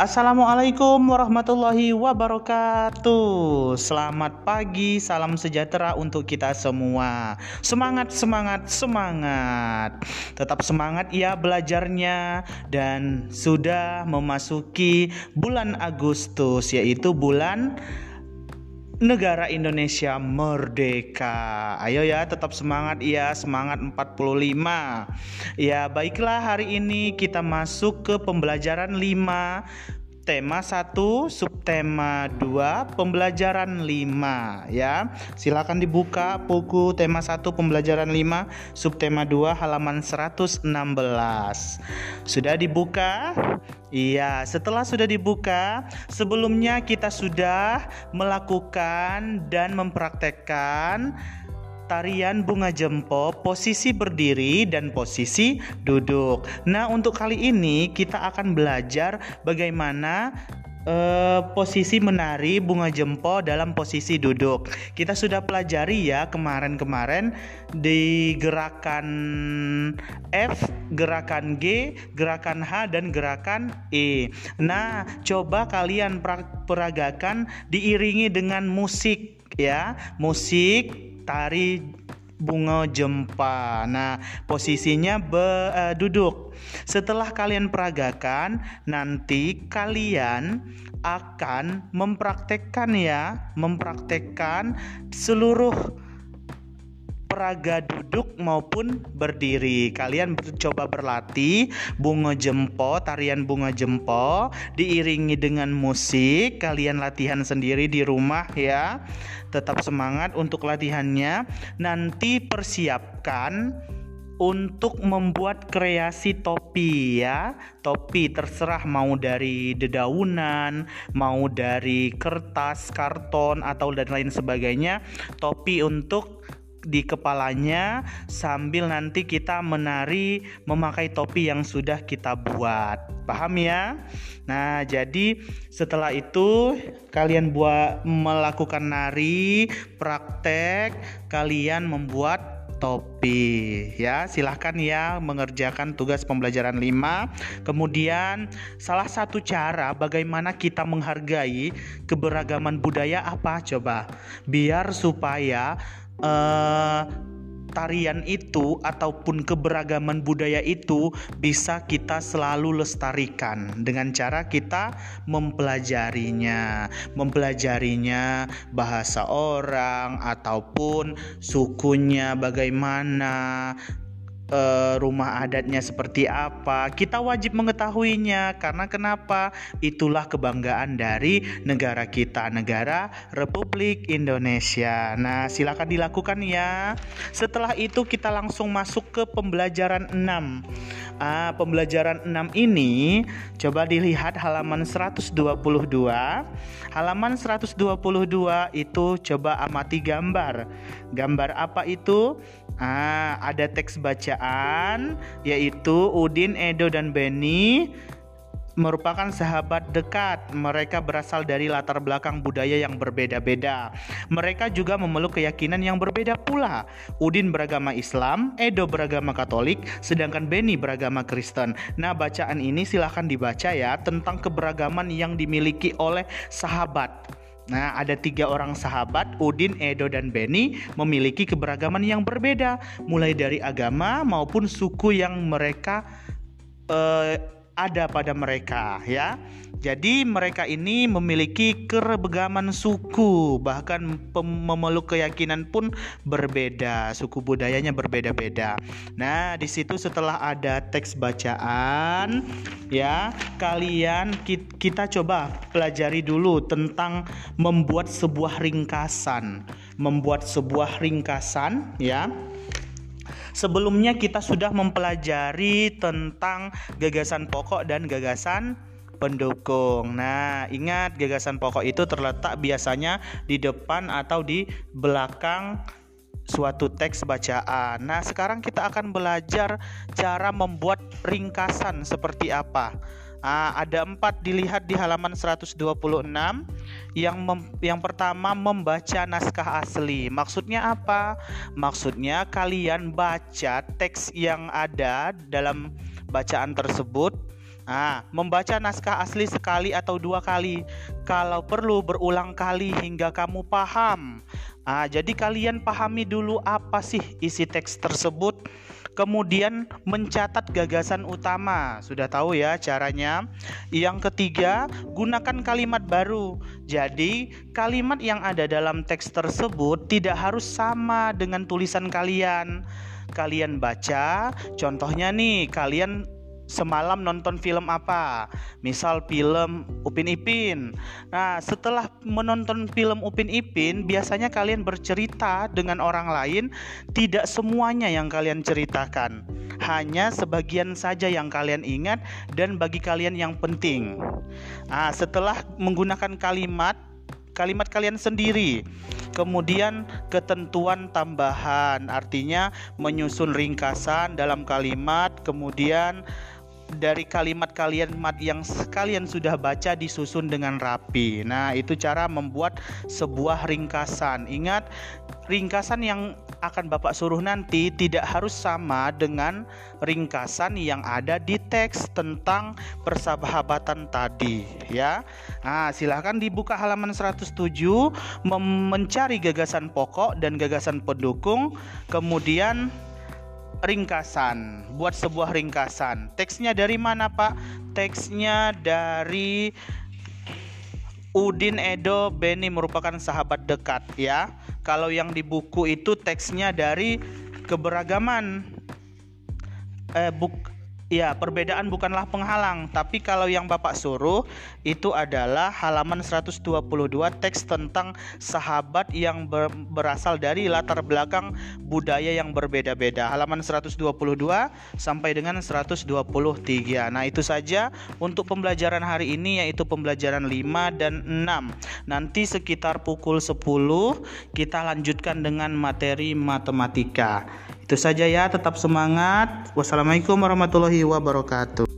Assalamualaikum warahmatullahi wabarakatuh. Selamat pagi, salam sejahtera untuk kita semua. Semangat, semangat, semangat. Tetap semangat ya belajarnya dan sudah memasuki bulan Agustus yaitu bulan negara Indonesia merdeka. Ayo ya tetap semangat ya, semangat 45. Ya, baiklah hari ini kita masuk ke pembelajaran 5 tema 1, subtema 2, pembelajaran 5 ya. Silakan dibuka buku tema 1 pembelajaran 5, subtema 2 halaman 116. Sudah dibuka? Iya, setelah sudah dibuka, sebelumnya kita sudah melakukan dan mempraktekkan tarian bunga jempo, posisi berdiri dan posisi duduk. Nah, untuk kali ini kita akan belajar bagaimana uh, posisi menari bunga jempo dalam posisi duduk. Kita sudah pelajari ya kemarin-kemarin di gerakan F, gerakan G, gerakan H dan gerakan E. Nah, coba kalian peragakan diiringi dengan musik ya, musik tari bunga jempa. Nah, posisinya be, uh, duduk. Setelah kalian peragakan, nanti kalian akan mempraktekkan ya, mempraktekkan seluruh peraga duduk maupun berdiri. Kalian coba berlatih bunga jempo, tarian bunga jempo diiringi dengan musik. Kalian latihan sendiri di rumah ya. Tetap semangat untuk latihannya. Nanti persiapkan untuk membuat kreasi topi ya. Topi terserah mau dari dedaunan, mau dari kertas, karton atau dan lain sebagainya. Topi untuk di kepalanya sambil nanti kita menari memakai topi yang sudah kita buat. Paham ya? Nah, jadi setelah itu kalian buat melakukan nari, praktek, kalian membuat topi ya silahkan ya mengerjakan tugas pembelajaran 5 kemudian salah satu cara bagaimana kita menghargai keberagaman budaya apa coba biar supaya uh, tarian itu ataupun keberagaman budaya itu bisa kita selalu lestarikan dengan cara kita mempelajarinya, mempelajarinya bahasa orang ataupun sukunya bagaimana, uh, rumah adatnya seperti apa. Kita wajib mengetahuinya karena kenapa? Itulah kebanggaan dari negara kita, negara Republik Indonesia. Nah, silakan dilakukan ya. Setelah itu kita langsung masuk ke pembelajaran 6. Pembelajaran 6 ini coba dilihat halaman 122. Halaman 122 itu coba amati gambar. Gambar apa itu? Ah, ada teks bacaan yaitu Udin, Edo dan Beni merupakan sahabat dekat. Mereka berasal dari latar belakang budaya yang berbeda-beda. Mereka juga memeluk keyakinan yang berbeda pula. Udin beragama Islam, Edo beragama Katolik, sedangkan Beni beragama Kristen. Nah, bacaan ini silahkan dibaca ya tentang keberagaman yang dimiliki oleh sahabat. Nah, ada tiga orang sahabat, Udin, Edo, dan Beni, memiliki keberagaman yang berbeda, mulai dari agama maupun suku yang mereka uh, ada pada mereka, ya. Jadi mereka ini memiliki keberagaman suku, bahkan memeluk keyakinan pun berbeda, suku budayanya berbeda-beda. Nah, di situ setelah ada teks bacaan, ya, kalian kita coba pelajari dulu tentang membuat sebuah ringkasan, membuat sebuah ringkasan, ya. Sebelumnya kita sudah mempelajari tentang gagasan pokok dan gagasan pendukung. Nah, ingat gagasan pokok itu terletak biasanya di depan atau di belakang suatu teks bacaan. Nah, sekarang kita akan belajar cara membuat ringkasan seperti apa. Nah, ada empat dilihat di halaman 126 yang mem yang pertama membaca naskah asli. Maksudnya apa? Maksudnya kalian baca teks yang ada dalam bacaan tersebut Nah, membaca naskah asli sekali atau dua kali, kalau perlu berulang kali hingga kamu paham. Nah, jadi kalian pahami dulu apa sih isi teks tersebut, kemudian mencatat gagasan utama. Sudah tahu ya caranya. Yang ketiga, gunakan kalimat baru. Jadi, kalimat yang ada dalam teks tersebut tidak harus sama dengan tulisan kalian. Kalian baca, contohnya nih, kalian semalam nonton film apa? Misal film Upin Ipin. Nah, setelah menonton film Upin Ipin, biasanya kalian bercerita dengan orang lain, tidak semuanya yang kalian ceritakan. Hanya sebagian saja yang kalian ingat dan bagi kalian yang penting. Nah, setelah menggunakan kalimat kalimat kalian sendiri. Kemudian ketentuan tambahan artinya menyusun ringkasan dalam kalimat, kemudian dari kalimat-kalimat yang kalian sudah baca disusun dengan rapi. Nah, itu cara membuat sebuah ringkasan. Ingat, ringkasan yang akan Bapak suruh nanti tidak harus sama dengan ringkasan yang ada di teks tentang persahabatan tadi, ya. Nah, silahkan dibuka halaman 107 mencari gagasan pokok dan gagasan pendukung, kemudian ringkasan, buat sebuah ringkasan. Teksnya dari mana, Pak? Teksnya dari Udin Edo Beni merupakan sahabat dekat ya. Kalau yang di buku itu teksnya dari keberagaman eh buk Ya, perbedaan bukanlah penghalang, tapi kalau yang Bapak suruh itu adalah halaman 122 teks tentang sahabat yang ber, berasal dari latar belakang budaya yang berbeda-beda. Halaman 122 sampai dengan 123. Nah, itu saja untuk pembelajaran hari ini yaitu pembelajaran 5 dan 6. Nanti sekitar pukul 10 kita lanjutkan dengan materi matematika. Itu saja ya, tetap semangat. Wassalamualaikum warahmatullahi wabarakatuh.